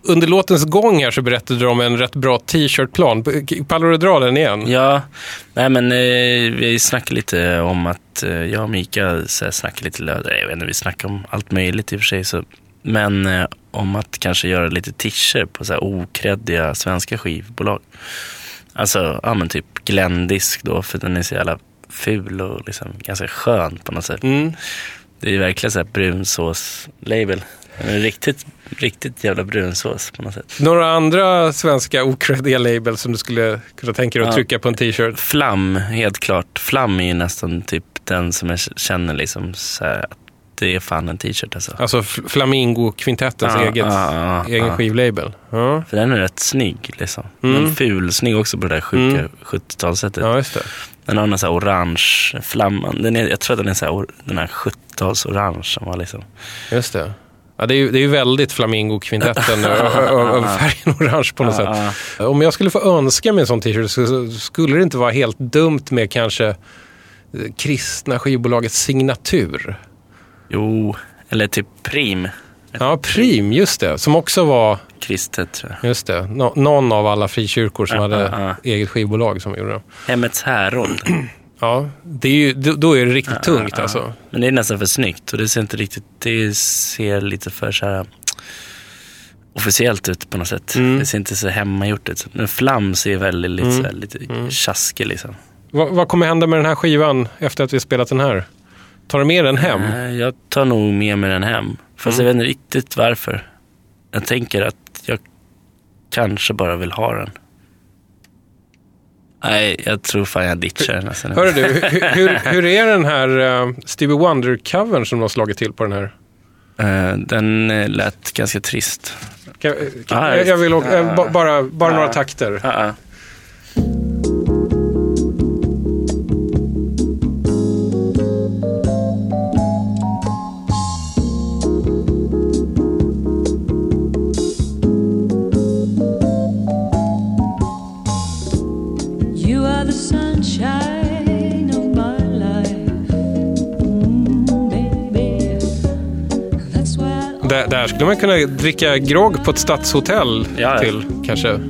Under låtens gång här så berättade du om en rätt bra t-shirtplan. Pallar du dra den igen? Ja, nej men eh, vi snackade lite om att eh, jag och Mika så här, snackade lite löd. Jag vet inte, vi snackade om allt möjligt i och för sig. Så, men eh, om att kanske göra lite t-shirts på så här okreddiga svenska skivbolag. Alltså, ja men typ Glendisk då, för den är så jävla ful och liksom ganska skön på något sätt. Mm. Det är verkligen så här brunsås-label. Riktigt, riktigt jävla brunsås på något sätt. Några andra svenska okreddiga labels som du skulle kunna tänka dig att Ja. trycka på en t-shirt? Flam, helt klart. Flam är ju nästan typ den som jag känner liksom så här, att det är fan en t-shirt alltså. Alltså Flamingo-kvintettens Ja, eget, ja, egen ja. skivlabel. Ja. För den är rätt snygg liksom. Mm. Men ful, snygg också på det där sjuka Mm. 70-talssättet. ja, just det. Den har någon så här orange flamman. Den är, jag tror att den är så här, den här 70-tals orange som var liksom. Just det. Ja, det, är ju, det är ju väldigt Flamingo-kvintetten över färgen orange på något sätt. Om jag skulle få önska mig en sån t-shirt så skulle det inte vara helt dumt med kanske kristna skivbolagets signatur. Jo, eller typ Prim. Ja, Prim, just det. Som också var, Kristet tror jag. just det, nå- någon av alla frikyrkor som Ja, hade eget skivbolag som gjorde det. Hemmets Härold. Ja, det är ju, då är det riktigt tungt alltså. Men det är nästan för snyggt och det ser inte riktigt, det ser lite för så här officiellt ut på något sätt. Mm. Det ser inte så hemmagjort ut. Men Flam ser väldigt lite, Mm. så här, lite tjaskig liksom. Vad, vad kommer hända med den här skivan efter att vi spelat den här? Tar du med den hem? Eh, Jag tar nog med mig den hem. Fast jag vet inte riktigt varför. Jag tänker att jag kanske bara vill ha den. Nej, jag tror fan jag ditchar den. Alltså. Hörru du, hur, hur, hur är den här uh, Stevie Wonder-covern som de har slagit till på den här? Eh, Den eh, lät ganska trist. Kan, kan, Ja, jag, jag vill eh, ba- bara, bara några takter. Där, där skulle man kunna dricka grogg på ett stadshotell Ja, ja. till, kanske.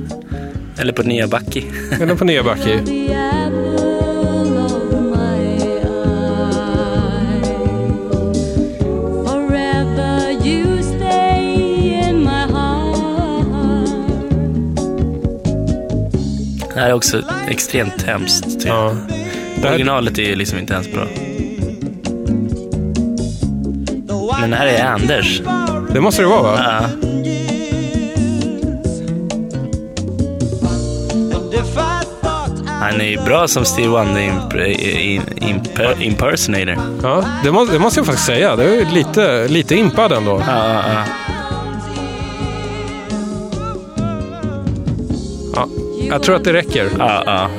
Eller på Nya Backi. Eller på Nya Backi. Det här är också extremt hemskt. Typ. Ja. Det här, Originalet är ju liksom inte ens bra. Men det här är Anders. Det måste det vara va? Ja. Han är ju bra som Steve Wonder imp- imp- impersonator. Ja, det, må, det måste jag faktiskt säga. Det är lite, lite impad ändå. Ja, ja, ja. Ja, jag tror att det räcker. ja, ja.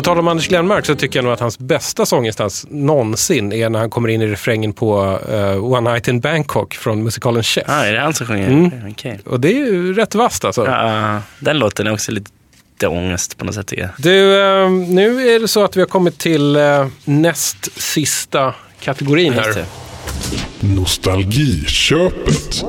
På tal om Anders Glenmark så tycker jag nog att hans bästa sånginsats någonsin är när han kommer in i refrängen på eh, One Night in Bangkok från musikalen Chess. Ah, är det han som sjunger? Mm. Okej. Och det är ju rätt vasst alltså. Ja, ja. den låten är också lite ångest på något sätt tycker jag. Du, eh, nu är det så att vi har kommit till eh, näst sista kategorin här. Nostalgiköpet.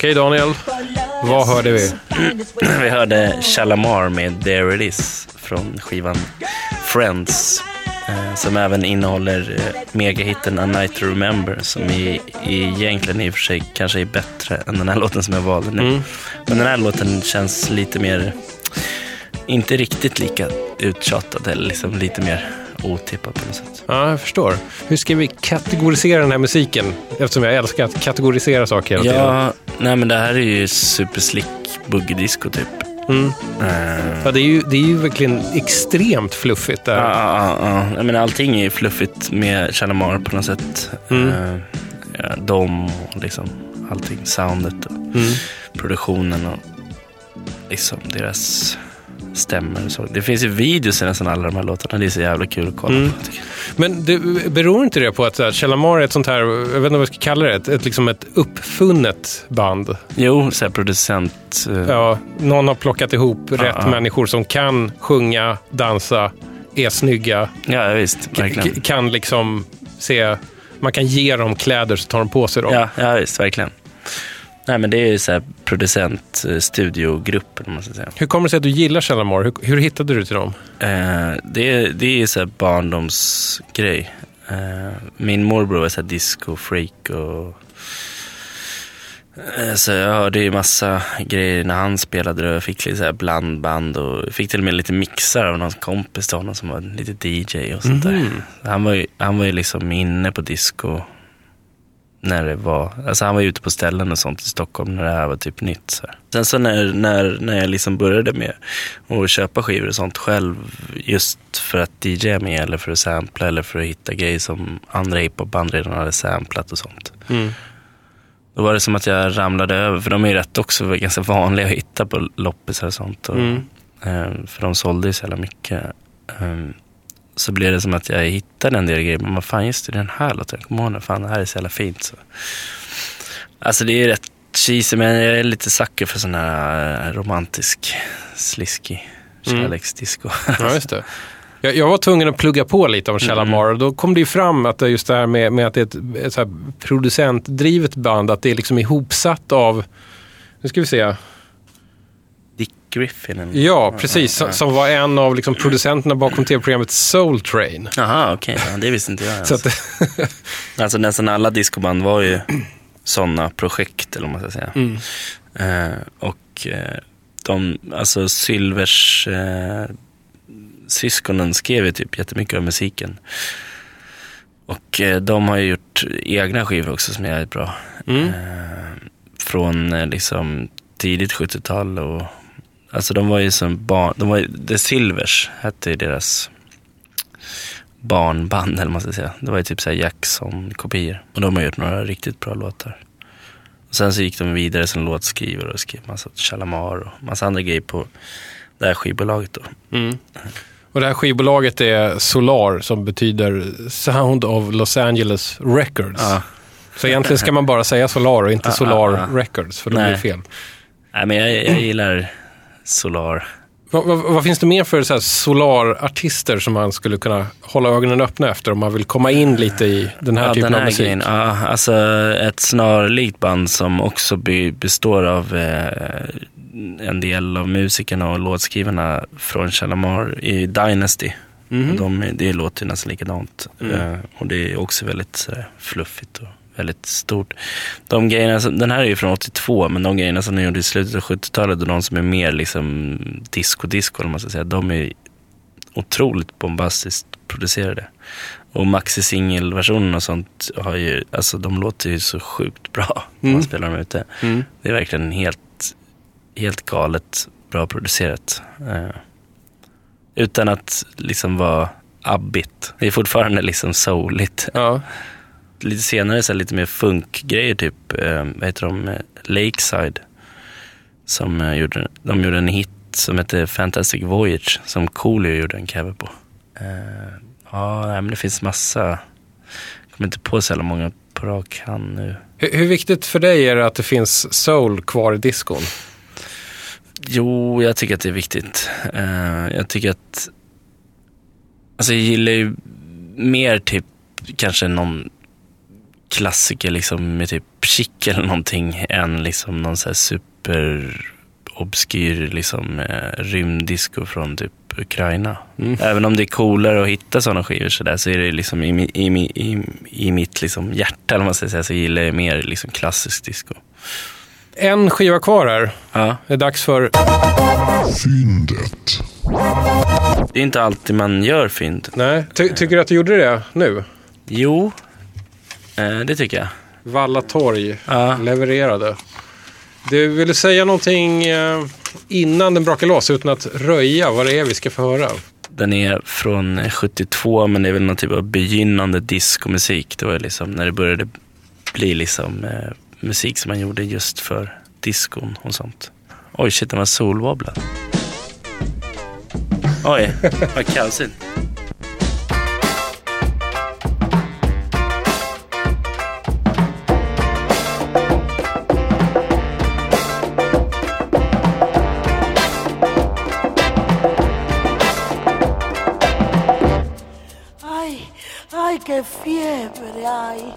Okej Daniel, vad hörde vi? Vi hörde Shalamar med There It Is från skivan Friends. eh, Som även innehåller eh, megahitten A Night to Remember som i, i egentligen i och för sig kanske är bättre än den här låten som jag valde nu. Mm. Men den här låten känns lite mer, inte riktigt lika uttjatad eller liksom lite mer otippad på något sätt. Ja, jag förstår. Hur ska vi kategorisera den här musiken? Eftersom jag älskar att kategorisera saker hela tiden. Ja, nej men det här är ju superslick boogie-disco typ. Mm. Eh, Ja, det, är ju, det är ju verkligen extremt fluffigt där. Ja, ja, ja. Jag menar, allting är ju fluffigt med Shalamar på något sätt. Mm. Eh, ja, de och liksom allting. Soundet och Mm. produktionen och liksom deras stämmer så. Det finns ju videos i nästan alla de här låtarna. Det är så jävla kul att kolla Mm. på. Men det, beror inte det på att Shalamar är ett sånt här, jag vet inte vad jag ska kalla det, ett, ett, liksom ett uppfunnet band? Jo, så producent. eh, Ja, någon har plockat ihop rätt ja. människor som kan sjunga, dansa, är snygga, ja visst. Verkligen. kan liksom se, man kan ge dem kläder så tar de på sig dem. Ja, ja, visst. Verkligen. Nej, men det är ju så här producent, studiogruppen man ska säga. Hur kommer det sig att du gillar Shalamar? Hur, hur hittade du till dem? Eh, det, är- det är så här barndomsgrej. Eh, min morbror var så här disco-freak och eh, så jag hörde ju massa grejer när han spelade och jag fick lite så blandband och fick till och med lite mixar av någon kompis till honom som var lite DJ och sånt där. Han var, ju, han var ju liksom inne på disco när det var, alltså han var ute på ställen och sånt i Stockholm när det här var typ nytt. Så här. Sen så när, när, när jag liksom började med att köpa skivor och sånt själv, just för att DJa med eller för att sampla eller för att hitta grejer som andra hiphopband redan hade samplat och sånt. Mm. Då var det som att jag ramlade över, för de är ju rätt också ganska vanliga att hitta på loppisar och sånt. Och, Mm. eh, för de sålde ju så jävla mycket. Så blev det som att jag hittade en del grejer. Men vad fan, just det, den här låten, jag kommer ihåg den. Fan, det här är så jävla fint. Så. Alltså det är rätt cheesy, men jag är lite sucker för sån här eh, romantisk, sliskig Mm. kärleksdisco. Ja, just det. Jag, jag var tvungen att plugga på lite om Shalamar och då kom det ju fram att det just det här med, med att det är ett, ett så här producentdrivet band, att det är liksom ihopsatt av, nu ska vi se, Griffin. ja precis, som, var en av liksom producenterna bakom tv-programmet Soul Train. Jaha, okej. Ja, det visste inte jag Så ens. att, Alltså nästan alla discoband var ju sådana projekt, eller vad man ska säga. mm. Eh, och eh, de, alltså Sylvers eh, syskonen skrev ju typ jättemycket av musiken. Och de har ju gjort egna skivor också som är jävligt bra. Mm. Från liksom tidigt 70-tal och alltså de var ju som barn, de var ju, The Silvers hette ju deras barnband eller vad man ska säga. Det var ju typ såhär Jackson-kopior. Och de har gjort några riktigt bra låtar. Och sen så gick de vidare som låtskrivare och skrev massa Shalamar och massa andra grejer på det här skivbolaget då. Mm. Och det här skivbolaget är Solar som betyder Sound of Los Angeles Records. Ja. Så egentligen ska man bara säga Solar och inte Ja, Solar ja. Records, för då blir det fel. Nej men jag, jag gillar Solar. Vad, vad, vad finns det mer för så här Solar-artister som man skulle kunna hålla ögonen öppna efter om man vill komma in lite i den här ja, typen den av här musik? grejen. Ja, alltså ett snarlikt band som också be, består av eh, en del av musikerna och låtskrivarna från Shalamar i Dynasty. Och de, det låter nästan likadant. Mm. Eh, och det är också väldigt sådär, fluffigt och väldigt stort. De grejerna, som, den här är ju från 82, men de grejerna som de gjorde i slutet av 70-talet och de som är mer liksom disco-disco, man ska säga, de är otroligt bombastiskt producerade. Och maxi-singelversionen och sånt har ju, alltså de låter ju så sjukt bra när man Mm. spelar dem ute. Mm. Det är verkligen helt, helt galet bra producerat. Eh, utan att liksom vara abbigt. Det är fortfarande liksom souligt. Ja. Lite senare så lite mer funkgrejer, typ, eh, vad heter de, Lakeside. Som eh, gjorde, de gjorde en hit som heter Fantastic Voyage, som Coolio gjorde en cover på. Eh, ja, nej, men det finns massa. Jag kommer inte på så jävla många på rak hand nu. Hur, hur viktigt för dig är det att det finns soul kvar i diskon? Jo, jag tycker att det är viktigt. Eh, jag tycker att... Alltså jag gillar ju mer typ kanske någon klassiker liksom med typ chic eller någonting än liksom någon så här super obskyr liksom eh, rymddisco från typ Ukraina. Mm. Även om det är coolare att hitta sådana skivor så där så är det liksom i, i, i, i mitt liksom hjärta eller man ska säga så gillar jag mer liksom klassisk disco. En skiva kvar här. Ja. Det är dags för... Fyndet. Det är inte alltid man gör fynd. Nej, ty, tycker du att du gjorde det nu? Jo, det tycker jag. Valla torg Ja. levererade. Du ville säga någonting eh, innan den brakar loss utan att röja vad det är vi ska få höra. Den är från 72 men det är väl någon typ av begynnande diskomusik. Det var liksom när det började bli liksom eh, musik som man gjorde just för diskon och sånt. Oj shit, den var solvobblad. Oj, vad kaosigt. que é fiebre hay.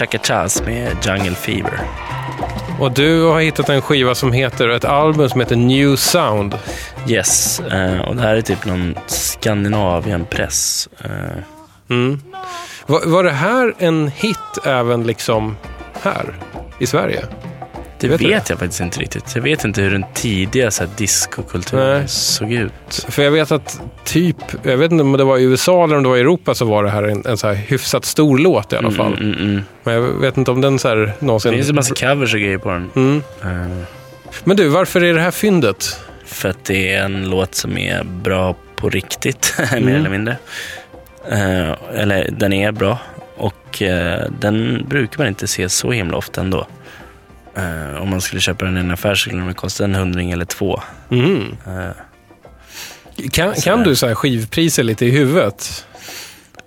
Chaka Chas med Jungle Fever. Och du har hittat en skiva som heter, ett album som heter New Sound. Yes, eh, och det här är typ någon Skandinavien-press. Eh, Mm. Var, var det här en hit även liksom här i Sverige? Det Vet vet, jag faktiskt inte riktigt. Jag vet inte hur den tidiga så här, discokulturen såg ut. För jag vet att typ, jag vet inte om det var i USA eller om det var i Europa så var det här en, en så här hyfsat stor låt i alla fall. Mm, mm, mm. Men jag vet inte om den så här någonsin... Det finns en massa covers och grejer på den. Mm. Eh, Men du, varför är det här fyndet? För att det är en låt som är bra på riktigt, mer Mm. eller mindre. Eh, eller den är bra och eh, den brukar man inte se så himla ofta ändå. Eh, om man skulle köpa den i en affär så skulle den kosta en hundring eller två. Mm. Eh, Kan, kan du så här skivpriser lite i huvudet?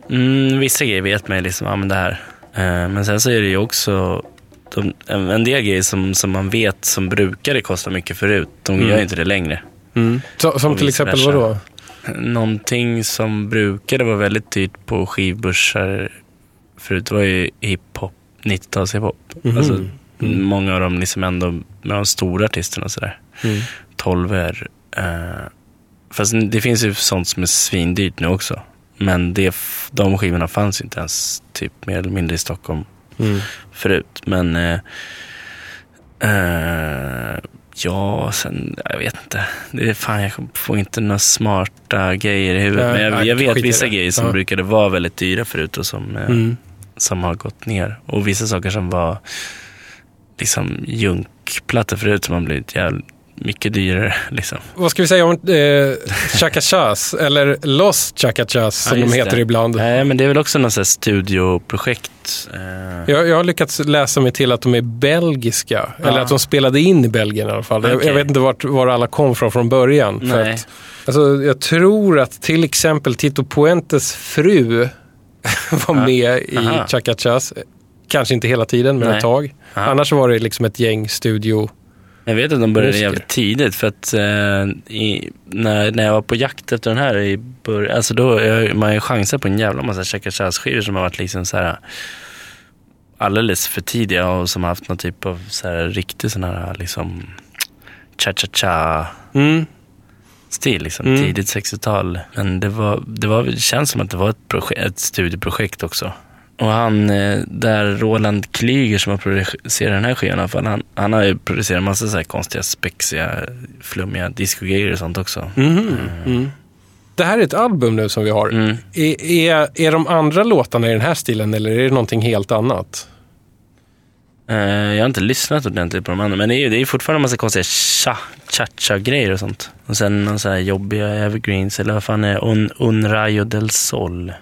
mm, vissa grejer vet man liksom, ja men det här. Eh, men sen så är det ju också de, en del grejer som, som man vet som brukade kosta mycket förut, de Mm. gör inte det längre. Så, som till exempel versa. vadå? Någonting som brukade vara väldigt dyrt på skivbörsar förut var ju hiphop, 90-tals hiphop. Mhm. Alltså, Mm. Många av dem liksom ändå med de stora artisterna och sådär. Mm. Tolver. Eh, fast det finns ju sånt som är svindyrt nu också. Men det, de skivorna fanns inte ens typ mer eller mindre i Stockholm Mm. förut. Men eh, eh, ja, sen, jag vet inte. Det är fan, jag får inte några smarta grejer i huvudet. Men jag, jag vet vissa grejer som Ja. brukade vara väldigt dyra förut och som, eh, Mm. som har gått ner. Och vissa saker som var liksom junkplattor förut som har blivit jävligt mycket dyrare. Liksom. Vad ska vi säga om eh, Chaka Chas, eller Los Chaka Chas som Ja, de heter det. ibland. Nej, men det är väl också något studioprojekt. Eh, Jag, jag har lyckats läsa mig till att de är belgiska. Eller att de spelade in i Belgien i alla fall. Jag, Okej. jag vet inte vart, var alla kom från från början. För Nej. att, alltså, jag tror att till exempel Tito Puentes fru var med i. Chaka Chas. Kanske inte hela tiden, men Nej. ett tag. Ja. Annars var det liksom ett gäng studio. Jag vet att de började Musiker. jävligt tidigt för att eh, i, när, när jag var på jakt efter den här i början, alltså då, jag, man har ju chansat på en jävla massa Chaka Chas-skivor som har varit liksom så här alldeles för tidiga och som har haft någon typ av så här riktig sån här liksom cha-cha-cha Mm. stil, liksom, Mm. tidigt 60-tal. Men det, var, det, var, det känns som att det var ett, projekt, ett studieprojekt också. Och han, eh, där Roland Klyger som har producerat den här skivan i alla fall, han, han har ju producerat massa så här konstiga, spexiga, flummiga discogrejer och sånt också. Mhm. Mm. Det här är ett album nu som vi har. Mm. Är, är, är de andra låtarna i den här stilen eller är det någonting helt annat? Eh, jag har inte lyssnat ordentligt på de andra, men det är ju det är fortfarande en massa konstiga cha, cha-cha-grejer och sånt. Och sen någon så här jobbiga evergreens, eller vad fan är? Un, Un Rayo del Sol.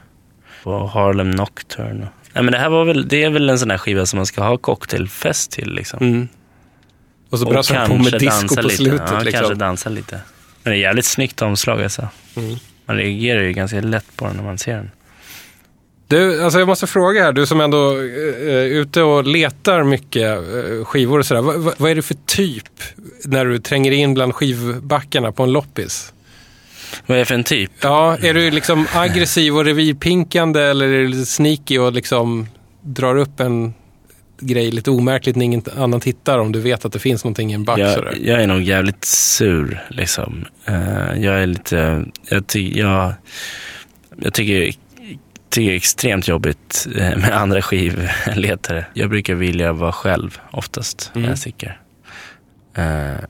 Och Harlem Nocturne. Nej men det här var väl, det är väl en sån här skiva som man ska ha cocktailfest till liksom. Mm. Och så brassar de på med disco på lite. slutet. Ja, liksom. kanske dansa lite. Men det är jävligt snyggt omslag alltså. Mm. Man reagerar ju ganska lätt på den när man ser den. Du, alltså jag måste fråga här, du som ändå eh, är ute och letar mycket eh, skivor och sådär. Vad, vad, vad är det för typ när du tränger in bland skivbackarna på en loppis? Vad är det för en typ? Ja, är du liksom aggressiv och revirpinkande eller är du lite sneaky och liksom drar upp en grej lite omärkligt när ingen annan tittar om du vet att det finns någonting i en back Jag, sådär? jag är nog jävligt sur liksom. Eh, jag är lite, jag, ty, jag, jag tycker, tycker det är extremt jobbigt eh, med andra skivletare. Jag brukar vilja vara själv oftast när Mm. jag sticker. Eh,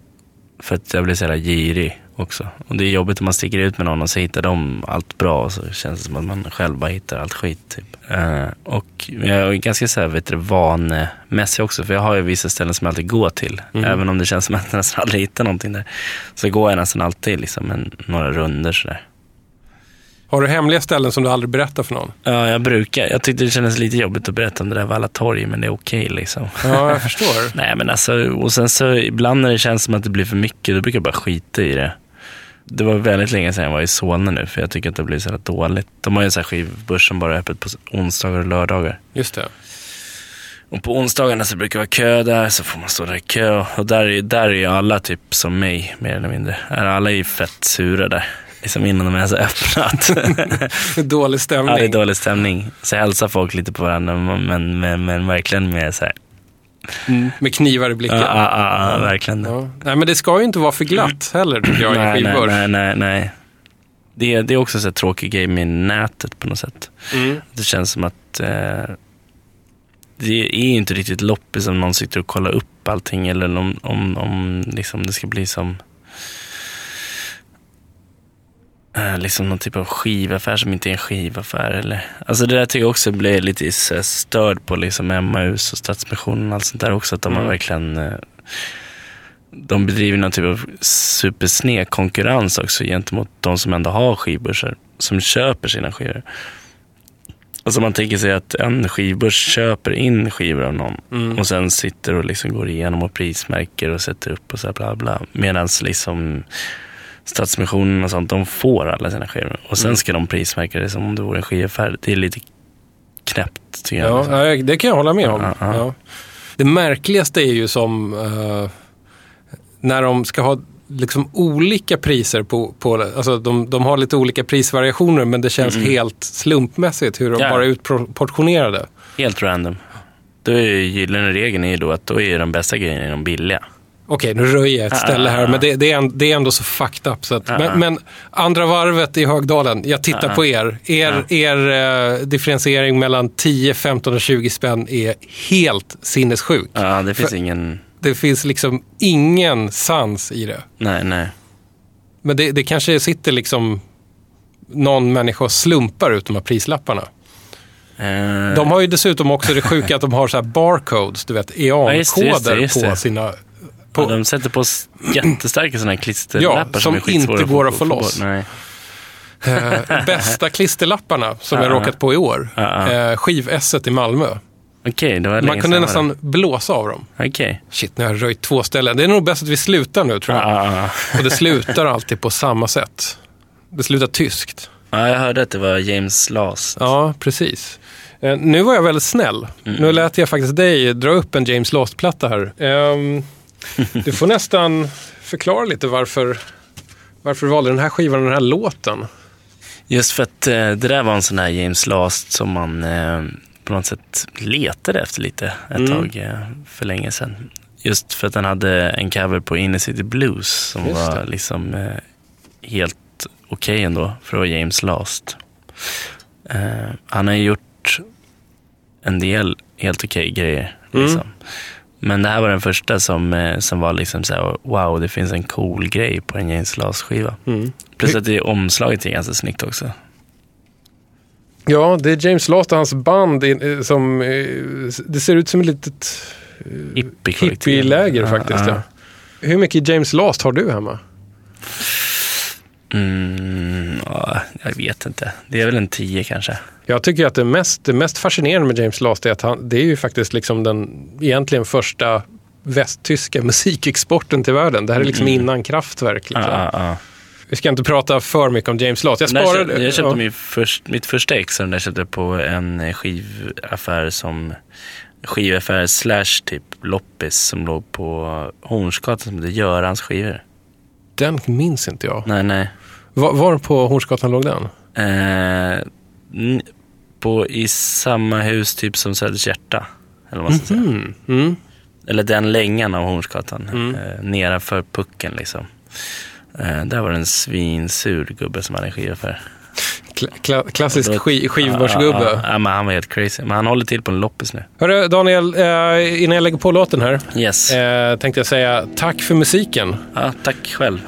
för att jag blir så jävla girig också. Och det är jobbigt om man sticker ut med någon och så hittar de allt bra och så känns det som att man själv bara hittar allt skit. Typ. Eh, och jag är ganska så här, vet du, vanemässig också, för jag har ju vissa ställen som jag alltid går till. Mm. Även om det känns som att jag nästan aldrig hittar någonting där. Så går jag nästan alltid liksom en, några runder sådär. Har du hemliga ställen som du aldrig berättar för någon? Ja, jag brukar. Jag tyckte det kändes lite jobbigt att berätta om det där Valla torg, men det är okej liksom. Ja, jag förstår. Nej men alltså, och sen så ibland när det känns som att det blir för mycket, då brukar jag bara skita i det. Det var väldigt länge sedan jag var i Solna nu, för jag tycker att det blir så här dåligt. De har ju en sån här skivbörs som bara är öppet på onsdagar och lördagar. Just det. Och på onsdagarna så brukar det vara kö där, så får man stå där i kö. Och där är, där är ju alla typ som mig, mer eller mindre. Är alla är fett sura där. liksom innan de ens har öppnat. Dålig ja, stämning. det är dålig stämning. Så hälsar folk lite på varandra, men, men, men verkligen med så här. Med knivar i blicken. ja, ja, ja, verkligen. Ja. Nej, men det ska ju inte vara för glatt heller, tycker jag, i en nej, nej, skivbörs. nej, nej, nej. Det, är- det är också så här tråkig grej med nätet på något sätt. Mm. Det känns som att eh, det är inte riktigt loppis om någon sitter och kollar upp allting eller om, om, om liksom det ska bli som eh, liksom någon typ av skivaffär som inte är en skivaffär. Eller, alltså det där tycker jag också blir lite störd på liksom Emmaus och Stadsmissionen och allt sånt där också. Att de har Mm. verkligen eh, de bedriver någon typ av supersned konkurrens också gentemot de som ändå har skivbörsar, som köper sina skivor. Alltså man tänker sig att en skivbörs köper in skivor av någon Mm. och sen sitter och liksom går igenom och prismärker och sätter upp och så här bla bla. Medan liksom Stadsmissionen och sånt, de får alla sina skivor. Och sen Mm. ska de prismärka det som om det vore en skivaffär. Det är lite knäppt tycker jag. Ja, ja, det kan jag hålla med om. Ja, ja. Ja. Det märkligaste är ju som eh, när de ska ha liksom olika priser på, på alltså de, de har lite olika prisvariationer men det känns helt slumpmässigt hur de bara är utportionerade. Helt random. Då är ju gyllene regeln är ju då att då är de bästa grejerna de billiga. Okej, nu röjer jag ett ställe här, men det, det, är, en- det är ändå så fucked up. Så att, men, men andra varvet i Högdalen, jag tittar på er. Er, er eh, differentiering mellan 10, 15 och 20 spänn är helt sinnessjuk. Ja, det finns För- ingen... Det finns liksom ingen sans i det. Nej, nej. Men det, det kanske sitter liksom någon människa och slumpar ut de här prislapparna. Eh, De har ju dessutom också det sjuka att de har så här barcodes, du vet, Ja, EAN-koder just på det. sina... På, ja, de sätter på jättestarka sådana här klisterlappar Ja, som skitsvåra inte går att få loss. bort. Nej. eh, bästa klisterlapparna som jag Ja. råkat på i år. Ja, ja. Eh, Skiv-esset i Malmö. Var Man kunde nästan blåsa av dem. Okej. Shit, nu har jag röjt två ställen. Det är nog bäst att vi slutar nu tror jag. Ja, ja, ja. Och det slutar alltid på samma sätt. Det slutar tyskt. ja, jag hörde att det var James Last. Ja, precis. Eh, nu var jag väldigt snäll. Mm. Nu lät jag faktiskt dig dra upp en James Last-platta här. Ehm, du får nästan förklara lite varför, varför du valde den här skivan och den här låten. Just för att eh, det där var en sån här James Last som man eh, på något sätt letade efter lite ett Mm. tag eh, för länge sedan. Just för att den hade en cover på Inner City Blues som Just var det. liksom eh, helt okej ändå för att vara James Last. Han har gjort en del helt okej grejer. Mm. Men det här var den första som, eh, som var liksom så här, wow, det finns en cool grej på en James Last-skiva. Mm. Plus att det omslaget är ganska snyggt också. Ja, det är James Last och hans band eh, som... eh, Det ser ut som ett litet hippieläger faktiskt. Ja. Hur mycket James Last har du hemma? Mm, ja, jag vet inte. Det är väl en 10 kanske. Jag tycker att det mest, det mest fascinerande med James Last är att han, det är ju faktiskt liksom den egentligen första västtyska musikexporten till världen. Det här är liksom innan Kraftwerk. Liksom. Ja, ja, ja. Vi ska inte prata för mycket om James Last. Jag sparade... köpte, jag köpte ja. min först, mitt första ex den där köpte jag på en skivaffär som skivaffär slash typ loppis som låg på Hornsgatan som hette Görans skivor. Den minns inte jag. Nej, nej. Var, var på Hornsgatan låg den? Eh, på, I samma hus typ som Söders hjärta. Eller vad man ska säga. Mm. Mm. Eller den längan av Hornsgatan. Mm. Eh, nedanför pucken liksom. Eh, där var det en svinsur gubbe som hade en skivaffär. Kla, kla, klassisk då- sk- Ja, skivbörsgubbe. ja, men han var helt crazy. Men han håller till på en loppis nu. Hörru, Daniel, eh, innan jag lägger på låten här Yes. eh, tänkte jag säga tack för musiken. Ja, tack själv.